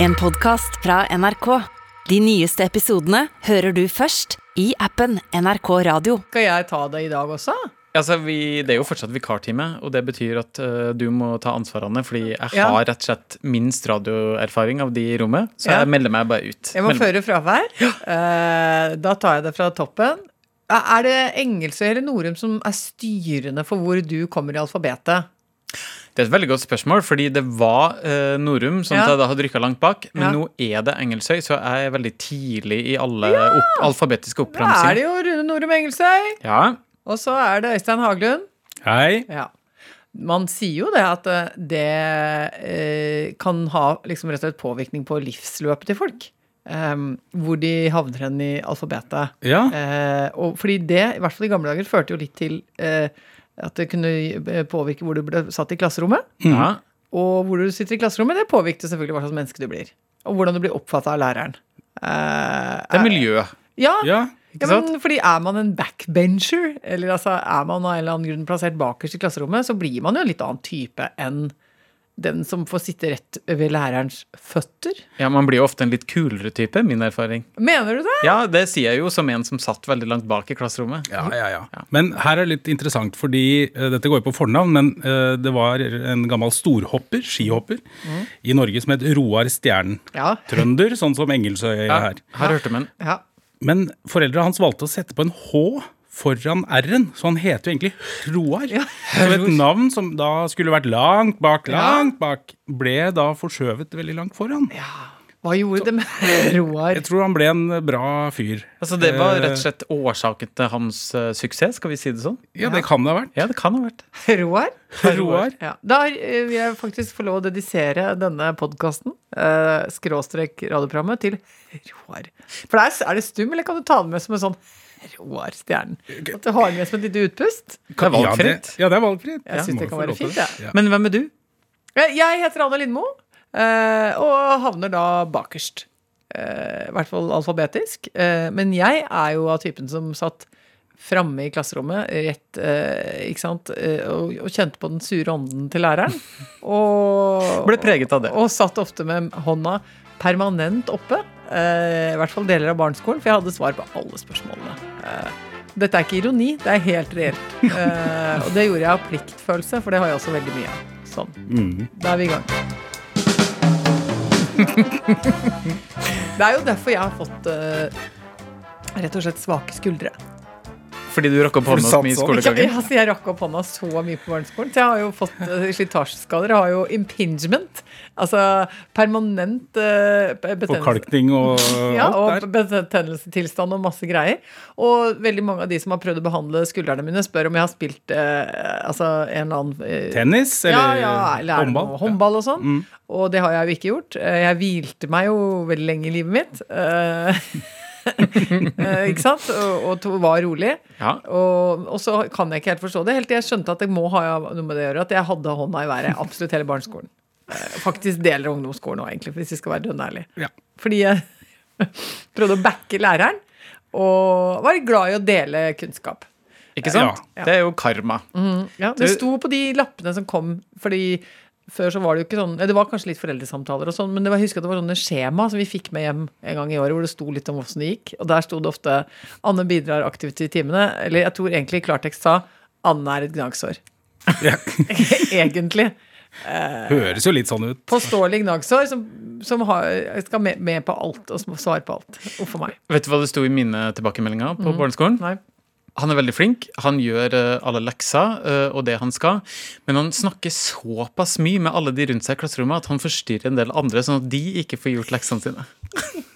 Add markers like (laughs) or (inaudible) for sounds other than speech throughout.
En podcast fra NRK. De nyeste episodene hører du først i appen NRK Radio. Skal jeg ta det i dag også? Altså, vi, det er jo fortsatt vikartime, og det betyr at uh, du må ta ansvarene, fordi jeg Ja. har rett og slett minst radioerfaring av de i rommet, så Ja. jeg melder meg bare ut. Jeg må Melder- føre fravær. Eh, da tar jeg det fra toppen. Er det Engelsøy eller Norum som er styrende for hvor du kommer i alfabetet? Det er et veldig godt spørsmål, fordi det var eh, Norum som Ja. jeg da hadde rykka langt bak, men Ja. nå er det Engelsøy, så jeg er veldig tidlig i alle opp, alfabetiske Da er det jo Rune Norum Engelsøy. Ja. Og så er det Øystein Haglund. Hei. Ja. Man sier jo det at eh, det eh, kan ha liksom rett og slett påvirkning på livsløpet til folk. Um, hvor de havner hen i alfabetet. Ja. Uh, og fordi det, i hvert fall i gamle dager, førte jo litt til eh, at det kunne eh, påvirke hvor du ble satt i klasserommet. ja. Og hvor du sitter i klasserommet, det påvirker selvfølgelig hva slags menneske du blir. Og hvordan du blir oppfatta av læreren. Uh, Det er miljøet. Ja, ja. ja, men fordi er man en backbencher, eller altså er man av en eller annen grunn plassert bakerst i klasserommet, så blir man jo en litt annen type enn den som får sitte rett ved lærerens føtter. Ja, Man blir jo ofte en litt kulere type, min erfaring. Mener du det? Ja, det sier jeg jo som en som satt veldig langt bak i klasserommet. Ja, ja, ja. Men her er det litt interessant, fordi eh, dette går jo på fornavn, men eh, det var en gammel storhopper, skihopper, i Norge som het Roar Stjernen. Ja. Trønder, sånn som Engelsøy er Ja, her. Her hørt om en. ja. Men foreldra hans valgte å sette på en H foran R-en, så han heter jo egentlig Roar. Ja. Så et navn som da skulle vært langt bak, Ja. langt bak, ble da forskjøvet veldig langt foran. Ja. Hva gjorde det med (laughs) Roar? Jeg tror han ble en bra fyr. Altså, Det var Eh, rett og slett årsaken til hans uh, suksess, skal vi si det sånn? Ja, det kan det ha vært. Ja, det kan ha vært. (laughs) Roar? Roar. Ja. Da eh, vil jeg faktisk få lov å dedisere denne podkasten, uh, skråstrek radioprogrammet, til Roar. For der er det stum, eller kan du ta det med som en sånn Roar Stjernen? At du har den med som et lite utpust? Det er valgfritt. Ja, det, ja, det er valgfritt. Jeg syns det kan være fint, Ja. Men hvem er du? Eh, Jeg heter Anne Lindmo, eh, og havner da bakerst. Eh, I hvert fall alfabetisk. Eh, Men jeg er jo av typen som satt framme i klasserommet, rett, eh, ikke sant, og, og kjente på den sure ånden til læreren. (laughs) Og, Ble preget av det. Og satt ofte med hånda permanent oppe. eh, I hvert fall deler av barneskolen, for jeg hadde svar på alle spørsmålene. Eh, Dette er ikke ironi, det er helt reelt. (laughs) Eh, og det gjorde jeg av pliktfølelse, for det har jeg også veldig mye av. Sånn. Mhm. Da er vi i gang. (laughs) det er jo derfor jeg har fått rett og slett svake skuldre. Fordi du rakk opp hånda så mye i skolegangen Ja, altså, jeg rakk opp hånda så mye på barneskolen. Så jeg har jo fått uh, slitasjeskader. Jeg har jo impingement. Altså permanent uh, betennelse. Forkalkning og (laughs) Ja, og betennelsestilstand og masse greier. Og veldig mange av de som har prøvd å behandle skuldrene mine, spør om jeg har spilt uh, altså en eller annen uh, Tennis eller ja, ja, eller er håndball? noe håndball og sånn. Mm. Og det har jeg jo ikke gjort. Eh, Jeg hvilte meg jo veldig lenge i livet mitt. Eh, eh, (laughs) (laughs) ikke sant? Og, og var rolig. Ja. Og, og så kan jeg ikke helt forstå det, helt til jeg skjønte at det må ha noe med det å gjøre. At jeg hadde hånda i været absolutt hele barneskolen. Eh, Faktisk deler av ungdomsskolen òg, egentlig, hvis vi skal være dønn ærlige. Ja. Fordi jeg (laughs) prøvde å backe læreren, og var glad i å dele kunnskap. Ikke sant? Ja. Det er jo karma. Ja, det Du- sto på de lappene som kom, fordi før så var det jo ikke sånn Det var kanskje litt foreldresamtaler og sånn, men det var, jeg husker at det var sånne skjema som vi fikk med hjem en gang i året, hvor det sto litt om åssen det gikk. Og der sto det ofte 'Anne bidrar aktivt i timene', eller jeg tror egentlig klartekst sa 'Anne er et gnagsår'. Ja. (laughs) egentlig. Høres jo litt sånn ut. Påståelig gnagsår som, som har, skal med, med på alt og svare på alt. Uff a meg. Vet du hva det sto i mine tilbakemeldinger på barneskolen? Nei. Han er veldig flink, han gjør eh, alle lekser eh, og det han skal, men han snakker såpass mye med alle de rundt seg i klasserommet at han forstyrrer en del andre, sånn at de ikke får gjort leksene sine. (laughs)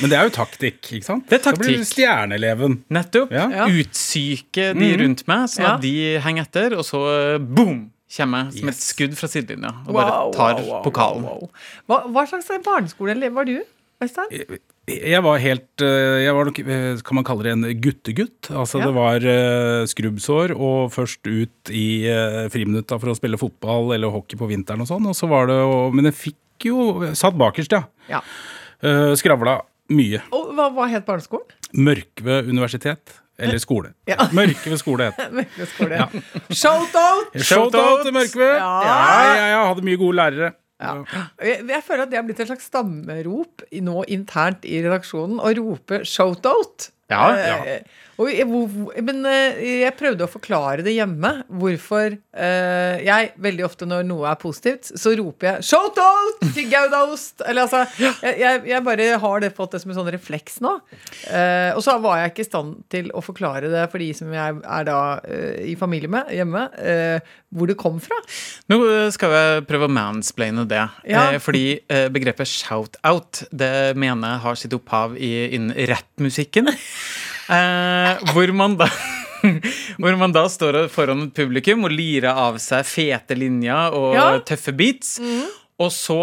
Men det er jo taktikk, ikke sant? Det er taktikk. Da blir du stjerneeleven. Nettopp. Ja. Ja. Utsyke de rundt meg, sånn Ja. at de henger etter, og så eh, boom! Kommer jeg som et skudd fra sidelinja og bare tar wow, wow, pokalen. wow, wow. Hva, hva slags barneskoleelev var du, Øystein? Jeg var helt eh, Jeg var nok, eh, kan man kalle det en guttegutt. Altså Ja. det var eh, skrubbsår og først ut i friminutta for å spille fotball eller hockey på vinteren og sånn. Og så var det Men jeg fikk jo Satt bakerst, ja. Ja. Skravla mye. Og hva, hva het barneskolen? Mørkve universitet. Eller skole. (laughs) Ja. Mørkve skole het. (laughs) Mørkved skole. Shout-out! Shout-out til Mørkve! Ja. Ja, ja, ja, hadde mye gode lærere. Ja. Jeg, jeg føler at det har blitt et slags stammerop nå internt i redaksjonen å rope 'shout-out'. Ja, Eh, og jeg, men eh, jeg prøvde å forklare det hjemme. Hvorfor eh, jeg veldig ofte når noe er positivt, så roper jeg 'shout-out' til Goudaost! Eller altså, jeg, jeg, bare har det fått det som en sånn refleks nå. Eh, og så var jeg ikke i stand til å forklare det for de som jeg er da i familie med hjemme, hvor det kom fra. Nå skal jeg prøve å mansplaine det. Ja. Fordi begrepet shout-out det mener jeg har sitt opphav i, innen rappmusikken. Eh, hvor man da (laughs) Hvor man da står foran et publikum og lirer av seg fete linjer og Ja. tøffe beats. Og så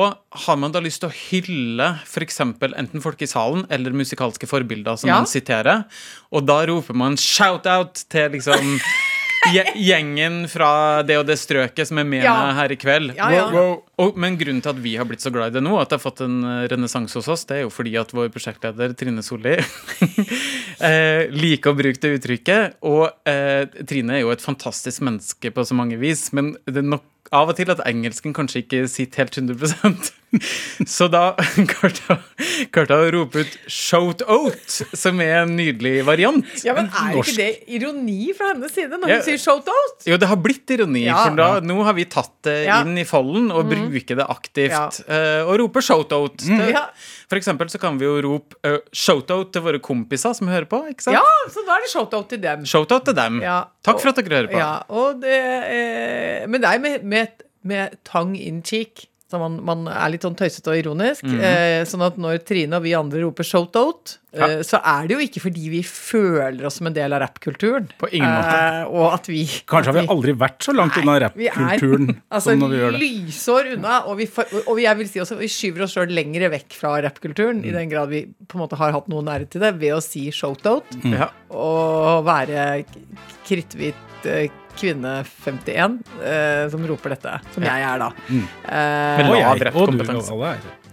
har man da lyst til å hylle f.eks. enten folk i salen eller musikalske forbilder som Ja. man siterer. Og da roper man shout-out til liksom (laughs) gjengen fra det og det strøket som er med Ja. meg her i kveld. Ja, ja. Wow, wow. Og, men grunnen til at vi har blitt så glad i det nå, at det har fått en eh, renessanse hos oss, det er jo fordi at vår prosjektleder Trine Solli (laughs) eh, liker å bruke det uttrykket. Og eh, Trine er jo et fantastisk menneske på så mange vis, men det er nok av og til at engelsken kanskje ikke sitter helt 100% (laughs) Så da (laughs) klarte jeg å rope ut 'shout out', som er en nydelig variant. Ja, men Er Norsk. ikke det ironi fra hennes side når Ja. hun sier 'shout-out'? Jo, det har blitt ironi, Ja. for da, nå har vi tatt det Ja. inn i folden og bruker det aktivt. Ja. og roper shout-out. Det- Ja. For eksempel så kan vi jo rope uh, shout-out til våre kompiser som hører på. ikke sant? ja, så da er det shout-out til dem. Shout-out til dem. Ja, Takk for at dere hører på. Ja, og det, eh, men det er med, med, med tang in cheek. Så man, man er litt sånn tøysete og ironisk. Mhm. eh, sånn at når Trine og vi andre roper shout-out, Ja. eh, så er det jo ikke fordi vi føler oss som en del av rappkulturen. På ingen måte. Eh, og at vi Kanskje har vi aldri vært så langt unna rappkulturen (laughs) Altså som når vi gjør det. lysår unna, og vi, og vi, jeg vil si også, vi skyver oss sjøl lenger vekk fra rappkulturen, Mm. i den grad vi på en måte har hatt noe nære til det, ved å si shout-out mm. og være k- kritthvit eh, kvinne 51 eh, som roper dette, som jeg er da. Mm. Eh, Men Og lav jeg, og du, kompetanse.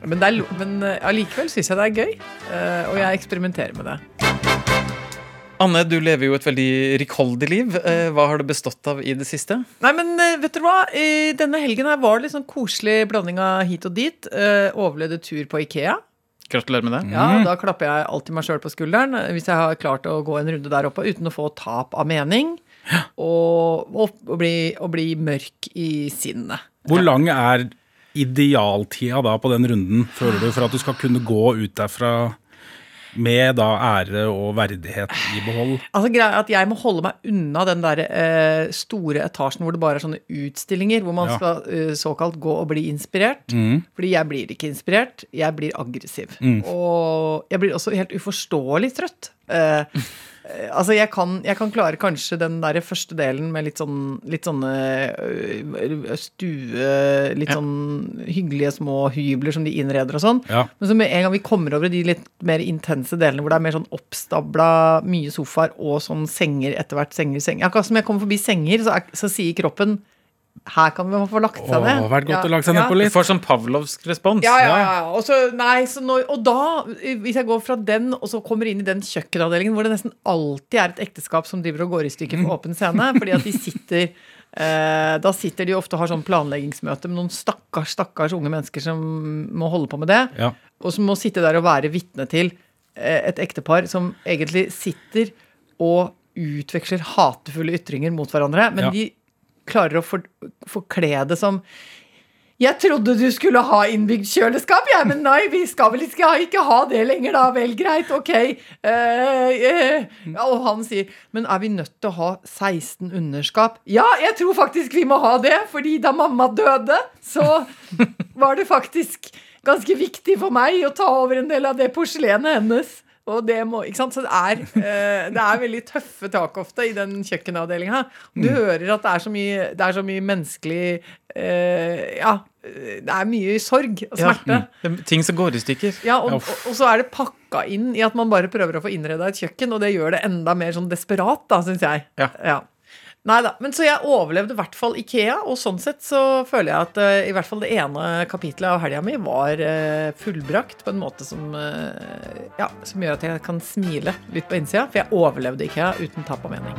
men det er, men eh, allikevel syns jeg det er gøy, eh, og jeg eksperimenterer med det. Anne, du lever jo et veldig rikholdig liv. Eh, Hva har det bestått av i det siste? Nei, men eh, vet dere hva? I denne helgen her var det litt sånn koselig blanding av hit og dit. Eh, overlevde tur på Ikea. Gratulerer med det. Ja, Da klapper jeg alltid meg sjøl på skulderen hvis jeg har klart å gå en runde der oppe uten å få tap av mening. Og, og, og, bli, og bli mørk i sinnet. Hvor lang er idealtida da på den runden, føler du, for at du skal kunne gå ut derfra med da ære og verdighet i behold? Altså greia er at Jeg må holde meg unna den der eh, store etasjen hvor det bare er sånne utstillinger, hvor man Ja. skal eh, såkalt gå og bli inspirert. Mm. Fordi jeg blir ikke inspirert, jeg blir aggressiv. Og jeg blir også helt uforståelig trøtt. Eh, altså, jeg kan, jeg kan klare kanskje den der første delen med litt sånn litt sånne øh, stue Litt Ja. sånn hyggelige små hybler som de innreder og sånn. Ja. Men så med en gang vi kommer over i de litt mer intense delene hvor det er mer sånn oppstabla mye sofaer og sånn senger etter hvert, senger, senger Akkurat som jeg kommer forbi senger, så, er, så sier kroppen her kan vi få lagt seg ned. Åh, vært godt å lage seg ned på litt. Du får sånn pavlovsk respons. Ja, ja, ja. Og, så, nei, så når, og da, hvis jeg går fra den og så kommer inn i den kjøkkenavdelingen hvor det nesten alltid er et ekteskap som driver og går i stykker på åpen scene, fordi at de sitter (laughs) eh, Da sitter de ofte og har sånn planleggingsmøte med noen stakkars, stakkars unge mennesker som må holde på med det, Ja. og som må sitte der og være vitne til eh, et ektepar som egentlig sitter og utveksler hatefulle ytringer mot hverandre, men Ja. de klarer å for, forkle det som jeg trodde du skulle ha innbygd kjøleskap, jeg, men nei, vi skal vel ikke, ikke ha det lenger, da. Vel, greit, ok. Eh, eh. Og han sier, men er vi nødt til å ha 16 underskap? Ja, jeg tror faktisk vi må ha det, fordi da mamma døde, så var det faktisk ganske viktig for meg å ta over en del av det porselenet hennes. Og det må, ikke sant? Så det er, eh, det er veldig tøffe tak ofte i den kjøkkenavdelinga. Du hører at det er så mye, det er så mye menneskelig eh, Ja, det er mye sorg og smerte. Ja, mm. Ting som går i stykker. Ja, og, og, og så er det pakka inn i at man bare prøver å få innreda et kjøkken, og det gjør det enda mer sånn desperat, da, syns jeg. Ja. Nei da. Men så jeg overlevde i hvert fall Ikea, og sånn sett så føler jeg at uh, i hvert fall det ene kapitlet av helga mi var uh, fullbrakt på en måte som uh, Ja, som gjør at jeg kan smile litt på innsida, for jeg overlevde Ikea uten tap av mening.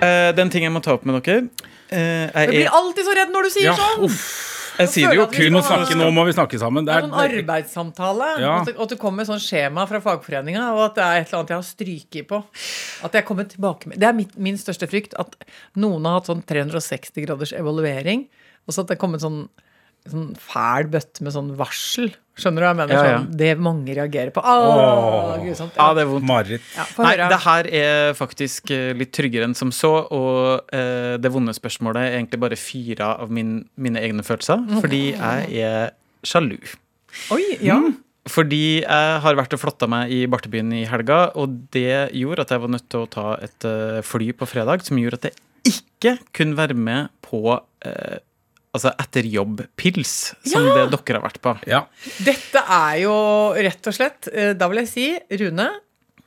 Eh, den ting jeg må ta opp med dere Jeg blir er, alltid så redd når du sier Ja, sånn! uff. Jeg sier det jo kun å snakke, nå må vi snakke sammen. Det er, er sånn arbeidssamtale. Ja. Og at det kommer sånn skjema fra fagforeninga, og at det er et eller annet jeg har stryket på. At jeg kommer tilbake med Det er mitt, min største frykt. At noen har hatt sånn 360 graders evaluering, og så at det kommet sånn, sånn fæl bøtte med sånn varsel. Skjønner du hva jeg mener? Ja, ja. Sånn, det mange reagerer på. Åh, Åh. grusomt. Ja, Ja. det er vondt. Mareritt. Ja, Nei, det her er faktisk eh, litt tryggere enn som så, og eh, det vonde spørsmålet er egentlig bare fire av min, mine egne følelser, fordi jeg er sjalu. Oi, ja. Mm. Fordi jeg har vært og flotta meg i Bartebyen i helga, og det gjorde at jeg var nødt til å ta et eh, fly på fredag, som gjorde at jeg ikke kunne være med på eh, altså etterjobb-pils, som Ja! det dere har vært på. Ja. Dette er jo rett og slett eh, Da vil jeg si, Rune,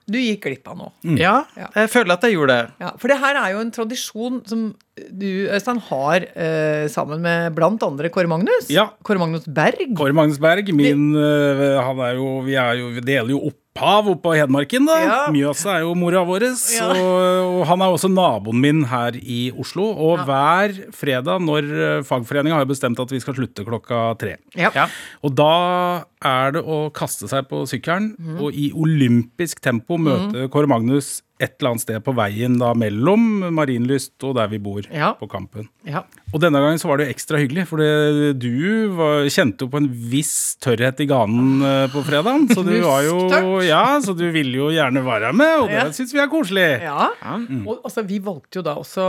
du gikk glipp av noe. Ja, Ja. jeg føler at jeg gjorde det. Ja, for det her er jo en tradisjon som du, Øystein, har eh, sammen med blant andre Kåre Magnus. Ja. Kåre Magnus Berg. Kåre Magnus Berg, min øh, Han er jo Vi, er jo, vi deler jo opphav oppe av Hedmarken, da. Ja. Mjøsa er jo mora vår. Ja. Og, og han er også naboen min her i Oslo. Og Ja. hver fredag når øh, fagforeninga har bestemt at vi skal slutte klokka tre. Ja. Ja. Og da er det å kaste seg på sykkelen mm. og i olympisk tempo møte Kåre Magnus et eller annet sted på veien da mellom Marienlyst og der vi bor Ja. på Kampen. Ja. Og denne gangen så var det jo ekstra hyggelig, for du var, kjente jo på en viss tørrhet i ganen eh, på fredagen. Så du var jo Ja, så du ville jo gjerne være med, og det Ja. syns vi er koselig. Ja. Mm. Og altså, vi valgte jo da også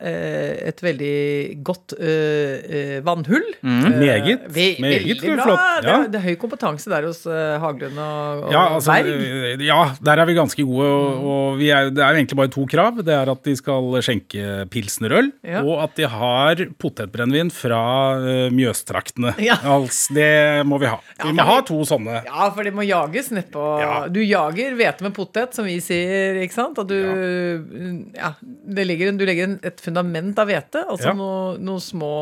eh, et veldig godt eh, eh, vannhull. Mm. Eh, Meget. ve- Meget veldig bra. flott, Det, ja. er, det er høy kompetanse der hos eh, Haglund og, og Ja, altså, Berg. ja, der er vi ganske gode. Og, og vi er, det er jo egentlig bare to krav. Det er at de skal skjenke pilsnerøl, Ja. og at de har potetbrennevin fra uh, Mjøstraktene. Ja. Altså, det må vi ha. Vi må Ja. ha to sånne. Ja, for det må jages nedpå Ja. Du jager hvete med potet, som vi sier, ikke sant? At du Ja. det ligger, du legger et fundament av hvete, og så Ja. noe, noe små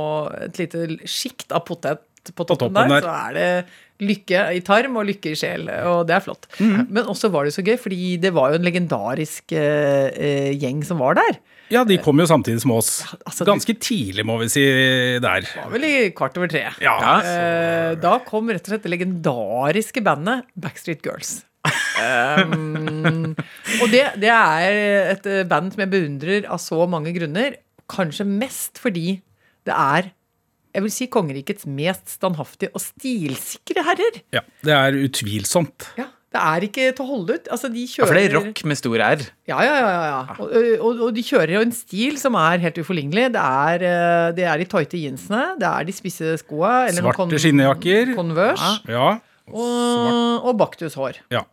Et lite sjikt av potet på toppen, toppen der, der. så er det lykke i tarm og lykke i sjel, og det er flott. Mm. Men også var det så gøy, fordi det var jo en legendarisk eh, eh, gjeng som var der. Ja, de kom jo samtidig som oss. altså, du- Ganske tidlig, må vi si, der. Det var vel i kvart over tre. Ja. Eh, da kom rett og slett det legendariske bandet Backstreet Girls. (laughs) Um, og det, det er et band som jeg beundrer av så mange grunner. Kanskje mest fordi det er jeg vil si kongerikets mest standhaftige og stilsikre herrer. Ja, det er utvilsomt. Ja, Det er ikke til å holde ut. Altså, de kjører... Ja, for det er rock med stor R. Ja, ja, ja. ja, ja. Og, og, og de kjører jo en stil som er helt uforlignelig. Det er, eh, det er de tighte jeansene, det er de spisse skoa Svarte skinnejakker. Converse. Ja. Og, og baktushår. ja.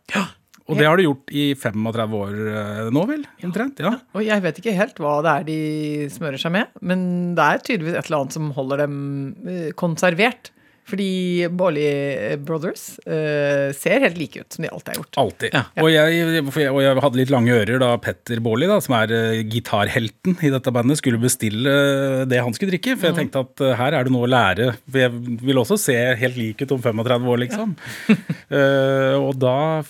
Og det har du gjort i 35 år eh, nå, vel? Omtrent? Ja. Og jeg vet ikke helt hva det er de smører seg med, men det er tydeligvis et eller annet som holder dem eh, konservert. Fordi Baarli Brothers uh, ser helt like ut som de alltid har gjort. Alltid. Og, jeg, og jeg hadde litt lange ører da Petter Baarli, som er uh, gitarhelten i dette bandet, skulle bestille eh, det han skulle drikke. For jeg tenkte at uh, her er det noe å lære. For jeg vil også se helt lik ut om 35 år, liksom. (laughs) Eh, og da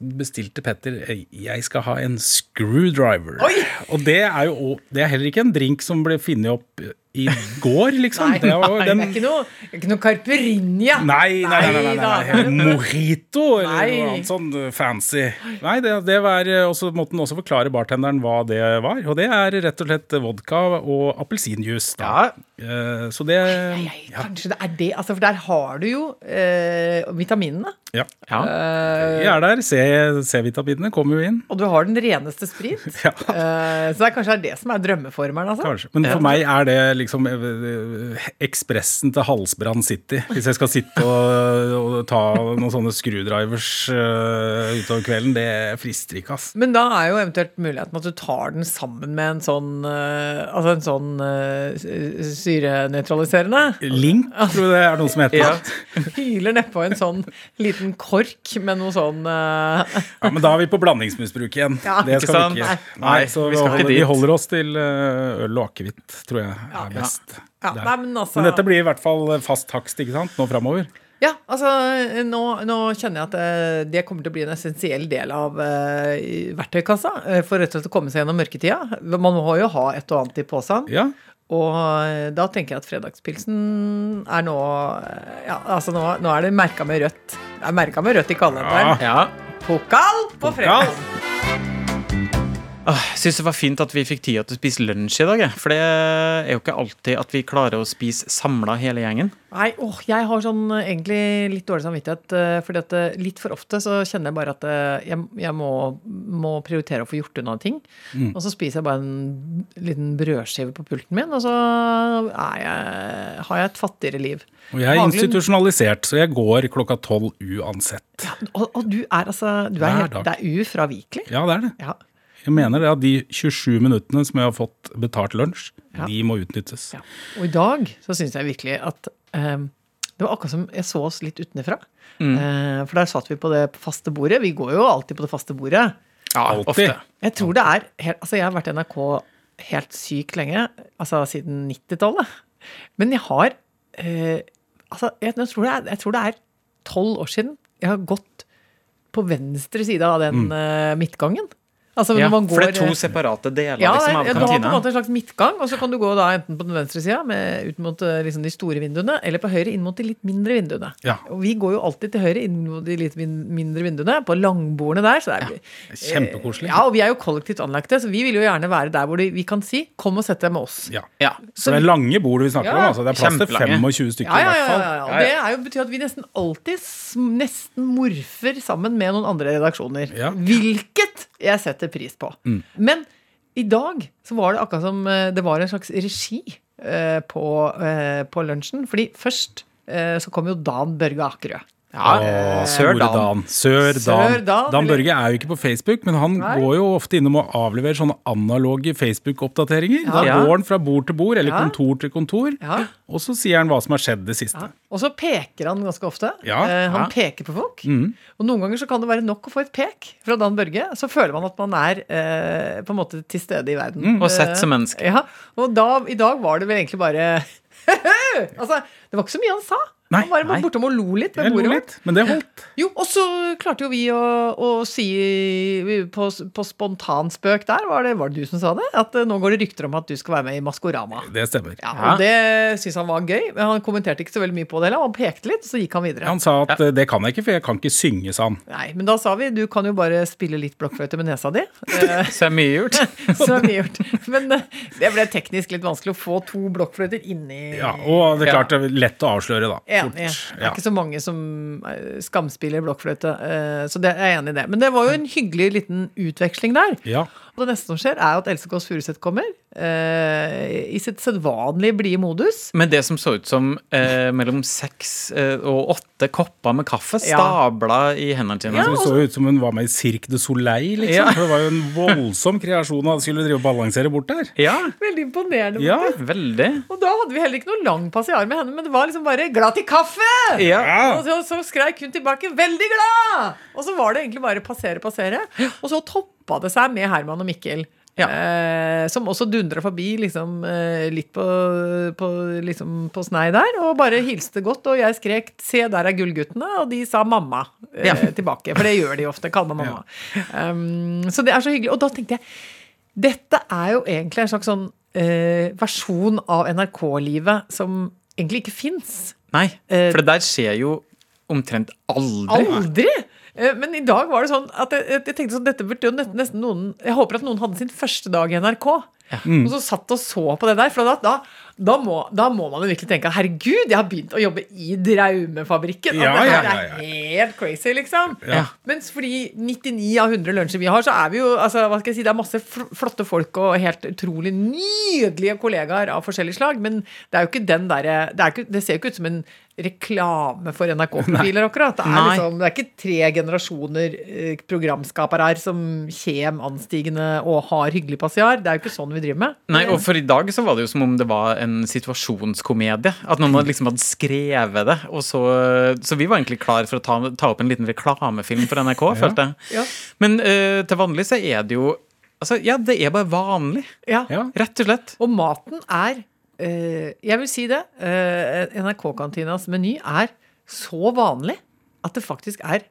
bestilte Petter jeg skal ha en screwdriver. Oi! Og det er jo det er heller ikke en drink som ble funnet opp i går, liksom. Nei, det var, nei, den, det er ikke noe, ikke noe Carperinja. Nei, nei, nei, nei, nei, Nei, nei. Mojito eller Nei. noe annet sånn uh, fancy. Nei, det, det var Og så måtte han også forklare bartenderen hva det var. Og det er rett og slett vodka og appelsinjuice. Ja. Eh, Så det Jeg, kanskje det er det. Altså, for der har du jo eh, vitaminene. Ja. Ja. Eh, Vi er der. C-vitaminene kommer jo inn. og du har den reneste sprit. (laughs) Ja. Eh, så det er kanskje er det som er drømmeformelen. Altså. Kanskje. Men for meg er det liksom eh, eh, ekspressen til Halsbrand City. Hvis jeg skal sitte og, og ta noen sånne screwdrivers uh, utover kvelden, det frister ikke, ass. Men da er jo eventuelt muligheten at du tar den sammen med en sånn uh, Altså en sånn uh, syrenøytraliserende. Link, tror jeg det er noe som heter. Ja. Hyler nedpå en sånn liten kork med noe sånn eh, Ja, men da er vi på blandingsmisbruk igjen. Ja, det skal vi ikke. Nei. Nei, så vi vi, skal ikke holder, vi holder oss til eh, øl og akevitt, tror jeg Ja, er best. ja, nei, men, altså, Men dette blir i hvert fall fast takst ikke sant, nå framover. Ja, altså nå, nå kjenner jeg at eh, det kommer til å bli en essensiell del av uh, verktøykassa eh, for rett og slett å komme seg gjennom mørketida. Man må jo ha et og annet i posen. Ja. Og da tenker jeg at fredagspilsen er nå Ja, altså nå, nå er det merka med rødt. Det er merka med rødt i kalenderen. Ja. Pokal på fredag! Jeg syns det var fint at vi fikk tida til å spise lunsj i dag. For det er jo ikke alltid at vi klarer å spise samla hele gjengen. Nei, åh, jeg har sånn eh, egentlig litt dårlig samvittighet. eh, fordi at eh, litt for ofte så kjenner jeg bare at jeg, jeg må, må prioritere å få gjort unna ting. Mm. Og så spiser jeg bare en liten brødskive på pulten min, og så er jeg, har jeg et fattigere liv. Og jeg er Hagen- institusjonalisert, så jeg går klokka tolv uansett. Og, og du er altså du er Hver dag. Det er ufravikelig. Ja, det er det. Ja. Jeg mener det at de 27 minuttene som jeg har fått betalt lunsj, Ja. de må utnyttes. Ja. Og i dag så syns jeg virkelig at eh, det var akkurat som jeg så oss litt utenfra. Eh, for der satt vi på det faste bordet. Vi går jo alltid på det faste bordet. Ja, Alltid. ofte. Jeg tror det er helt, Altså, jeg har vært i NRK helt sykt lenge. Altså siden 90-tallet. Men jeg har eh, Altså, jeg, jeg, tror det er, jeg tror det er tolv år siden jeg har gått på venstre side av den eh, midtgangen. Altså Ja, går, for det er to separate deler ja, liksom, av det- du har på en måte en slags midtgang, og så kan du gå da enten på den venstre sida ut mot eh, liksom, de store vinduene, eller på høyre inn mot de litt mindre vinduene. Ja. Og vi går jo alltid til høyre inn mot de litt mindre vinduene, på langbordene der. Så det er, Kjempekoselig. ja, og vi er jo kollektivt anlagte, så vi vil jo gjerne være der hvor vi kan si 'kom og sett deg med oss'. Ja. Ja. Så det er lange bord vi snakker Ja. om. altså. Det er plass til 25 stykker Ja, ja, i ja, hvert fall. ja, ja. Og det er jo, betyr at vi nesten alltid nesten morfer sammen med noen andre redaksjoner. Ja. Hvilket jeg setter pris på. Mm. Men i dag så var det akkurat som eh, det var en slags regi eh, på, eh, på lunsjen. Fordi først så kom jo Dan Børge Akerø. Ja, Åh, Sør-Dan. Dan. Sør Børge er jo ikke på Facebook, men han Nei. går jo ofte innom og avleverer sånne analoge Facebook-oppdateringer. Da Ja. går han fra bord til bord, eller Ja. kontor til kontor, Ja. og så sier han hva som har skjedd det siste. Ja. Og så peker han ganske ofte. Ja, Eh, han ja. peker på folk. Mm. Og noen ganger så kan det være nok å få et pek fra Dan Børge. Så føler man at man er eh, på en måte til stede i verden. Mm. Og sett som Eh, menneske. Ja, Og da, i dag var det vel egentlig bare (laughs) Altså, det var ikke så mye han sa. Nei, han var bare bortom og lo litt ved bordet vårt. men det holdt. Jo, og så klarte jo vi å, å si på, på spontanspøk der, var det, var det du som sa det? At eh, nå går det rykter om at du skal være med i Maskorama. Det stemmer. Ja, Ja. og det syns han var gøy, men han kommenterte ikke så veldig mye på det. heller. Han pekte litt, så gikk han videre. Han sa at ja. det kan jeg ikke, for jeg kan ikke synge, sa han. Nei, men da sa vi du kan jo bare spille litt blokkfløyte med nesa di. (laughs) Eh, Så er mye gjort. (laughs) så er mye gjort. Men eh, det ble teknisk litt vanskelig å få to blokkfløyter inni Ja, og det er Ja. klart det er lett å avsløre, da. Enig. i. Det er ikke så mange som eh, skamspiller blokkfløyte, eh, så det er jeg enig i det. Men det var jo en hyggelig liten utveksling der. Ja. Det neste som skjer, er at Else Kåss Furuseth kommer eh, i sitt sedvanlige blide modus. Men det som så ut som eh, mellom seks eh, og åtte kopper med kaffe Ja. i hendene sine. Ja, Så det så ut som hun var med i Cirque du Soleil, liksom. Ja. For Det var jo en voldsom kreasjon at skulle drive og balansere bort der. Ja, Veldig imponerende. Ja. veldig. Og da hadde vi heller ikke noe lang passiar med henne, men det var liksom bare 'glad til kaffe'! Ja. Og så, så skreik hun tilbake 'veldig glad'! Og så var det egentlig bare passere, passere. Og så toppa det seg med Herman og Mikkel. Ja. Eh, som også dundra forbi liksom, eh, litt på, på, liksom, på snei der, og bare hilste godt. Og jeg skrek 'se, der er gullguttene', og de sa 'mamma' eh, Ja. (laughs) tilbake. For det gjør de ofte. Kaller mamma. mamma. Um, så det er så hyggelig. Og da tenkte jeg dette er jo egentlig en slags sånn eh, versjon av NRK-livet som egentlig ikke fins. Nei, Eh, for det der skjer jo omtrent aldri. Aldri! Eh, Men i dag var det sånn at jeg, jeg tenkte sånn, dette burde jo nesten, noen Jeg håper at noen hadde sin første dag i NRK. Og så satt og så på det der. For da, da, da, må, da må man jo virkelig tenke at herregud, jeg har begynt å jobbe i Draumefabrikken. Ja, det ja, ja, er helt crazy, liksom. Ja. Mens fordi 99 av 100 lunsjer vi har, så er vi jo altså, hva skal jeg si, Det er masse flotte folk og helt utrolig nydelige kollegaer av forskjellig slag. Men det er jo ikke den derre det, det ser jo ikke ut som en reklame for NRK-profiler, akkurat. Det er, liksom, det er ikke tre generasjoner eh, programskapere her som kjem anstigende og har hyggelig passiar. Det er jo ikke sånn vi driver med. Nei, og for i dag så var det jo som om det var en situasjonskomedie. At noen liksom hadde skrevet det. Så, så vi var egentlig klar for å ta, ta opp en liten reklamefilm for NRK, følte jeg. Ja. Men uh, til vanlig så er det jo Altså, ja, det er bare vanlig. Ja. Ja. Rett og slett. Og maten er Jeg vil si det. eh, NRK-kantinas meny er så vanlig at det faktisk er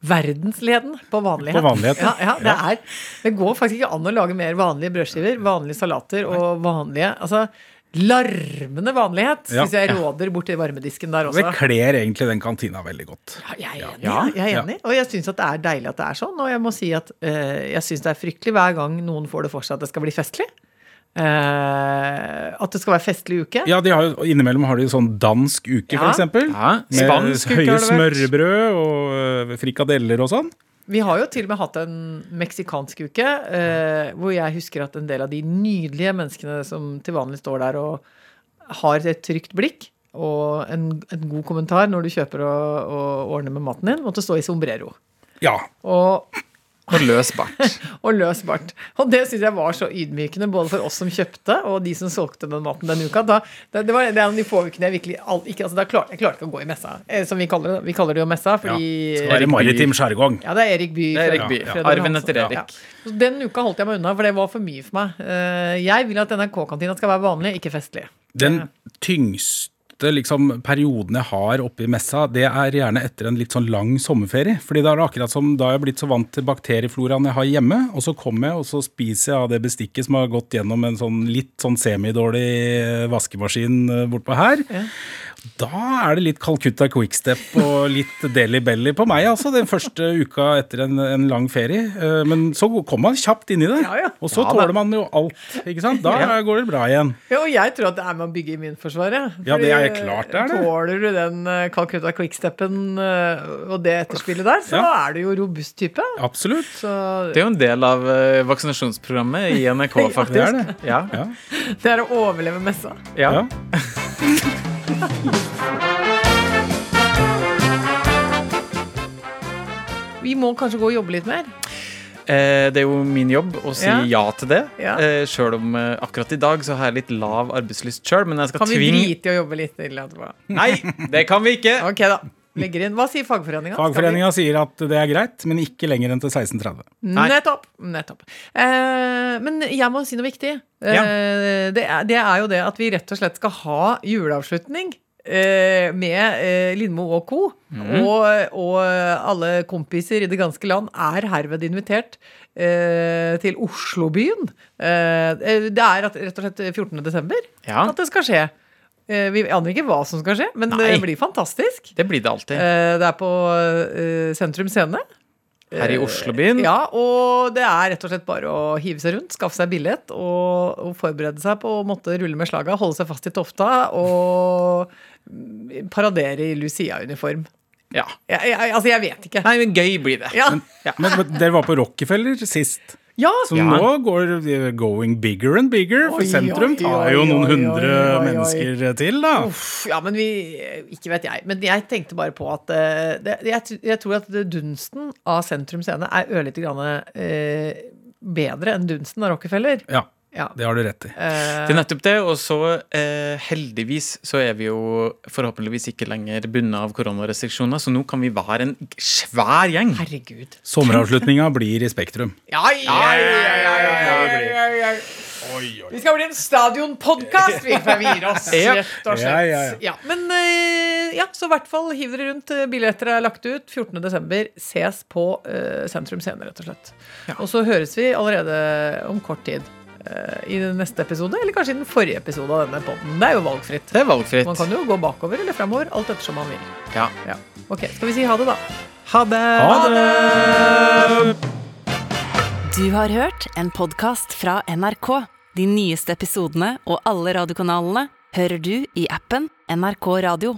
verdensledende på vanlighet. På vanlighet, ja. ja. Det, er, det går faktisk ikke an å lage mer vanlige brødskiver, vanlige salater og vanlige Altså, larmende vanlighet. Ja. hvis jeg råder borti varmedisken der Det også. kler egentlig den kantina veldig godt. Ja, jeg er enig. Ja. Jeg er enig. Og jeg syns at det er deilig at det er sånn. Og jeg må si at uh, jeg syns det er fryktelig hver gang noen får det for seg at det skal bli festlig. Eh, at det skal være festlig uke. Ja, de har Innimellom har de sånn dansk uke, Ja. for eksempel. Ja, Med spansk uke høye smørbrød og øh, frikadeller og sånn. Vi har jo til og med hatt en meksikansk uke, uh, hvor jeg husker at en del av de nydelige menneskene som til vanlig står der og har et trygt blikk og en, en god kommentar når du kjøper og, og ordner med maten din, måtte stå i sombrero. Ja. Og, Og løs bart. (laughs) og løs bart. Og det syns jeg var så ydmykende, både for oss som kjøpte, og de som solgte den maten den uka. Da, det, det var det er en av de få ukene jeg virkelig all, ikke, altså, da klar, Jeg klarte ikke å gå i messa, eh, som vi kaller det. Vi kaller det jo messa, fordi Skal være maritim. Ja, det er Erik By. Det er Erik Fredrik- Ja, Fredrik Arven etter Erik. Ja. Så den uka holdt jeg meg unna, for det var for mye for meg. Eh, Jeg vil at NRK-kantina skal være vanlig, ikke festlig. Den tyngste liksom, perioden jeg har oppe i messa, det er gjerne etter en litt sånn lang sommerferie. Fordi da er det akkurat som da er jeg blitt så vant til bakteriefloraen jeg har hjemme, og så kommer jeg og så spiser jeg av det bestikket som har gått gjennom en sånn litt sånn semidårlig vaskemaskin eh, bortpå her. Da er det litt Calcutta Quickstep og litt Deli Belly på meg, altså, den første uka etter en, en lang ferie. Eh, Men så kommer man kjapt inn i det, Ja, ja. og så Ja, tåler man jo alt. ikke sant? Da går det bra igjen. Ja, og jeg tror at det er med å bygge immunforsvaret. Ja, det er klart det er det. Tåler du den eh, Calcutta Quickstepen eh, og det etterspillet der, så Ja. er du jo robust type. Absolutt. Så Det er jo en del av eh, vaksinasjonsprogrammet i NRK, (laughs) faktisk. det er det. Ja. Ja. det er å overleve messa. Ja. (laughs) (laughs) Vi må kanskje gå og jobbe litt mer. Eh, det er jo min jobb å si Ja. ja, til det. Ja. Eh, Sjøl om eh, akkurat i dag så har jeg litt lav arbeidslyst sjøl, men jeg skal Kan vi tving... drite i å jobbe litt? Nei, det kan vi ikke! Ok, da. Legger inn. Hva sier fagforeninga? Fagforeninga sier at det er greit, men ikke lenger enn til 1630. Nettopp. nettopp. Eh, men jeg må si noe viktig. Eh, det, er, det er jo det at vi rett og slett skal ha juleavslutning. eh, med eh, Lindmo og co. og, og alle kompiser i det ganske land er herved invitert eh, til Oslobyen. Eh, det er rett og slett 14. desember Ja, at det skal skje. Eh, vi aner ikke hva som skal skje, men Nei. det blir fantastisk. det blir det alltid. Eh, det er på eh, Sentrum Scene. Her i Oslobyen. Ja, og det er rett og slett bare å hive seg rundt, skaffe seg billett og, og forberede seg på å måtte rulle med slaga, holde seg fast i tofta og paradere i Lucia-uniform. Ja. Jeg, jeg, altså, jeg vet ikke. Nei, men gøy blir det. Ja, Men, men dere var på Rockefeller sist. Ja, Så Ja. nå går det going bigger and bigger. For Oi, sentrum oi, tar jo noen hundre mennesker til, da. Uff, ja, men vi Ikke vet jeg. Men jeg tenkte bare på at eh, det, jeg, jeg tror at dunsten av Sentrum Scene er ørlite grann eh, bedre enn dunsten av Rockefeller. Ja, Ja. det har du rett i. Eh, Det er nettopp det, og så eh, heldigvis så er vi jo forhåpentligvis ikke lenger bundet av koronarestriksjoner, så nå kan vi være en svær gjeng. herregud. Sommeravslutninga blir i Spektrum. Ja, ja, ja, ja, ja, ja, ja, ja. Vi skal bli en stadionpodkast, vi, for vi gir oss. Rett og slett. Ja, ja, ja. Ja, men eh, ja, så i hvert fall hiv dere rundt. eh, Billetter er lagt ut. 14.12. Ses på eh, Sentrum Scene, rett og slett. Og så høres vi allerede om kort tid. Eh, I den neste episode, eller kanskje i den forrige episode av denne podden. Det er jo valgfritt. Det er valgfritt. Man kan jo gå bakover eller fremover, alt ettersom man vil. Ja. Ja. Ok, Skal vi si ha det, da? Ha det! Ha det! Du har hørt en podkast fra NRK. De nyeste episodene og alle radiokanalene hører du i appen NRK Radio.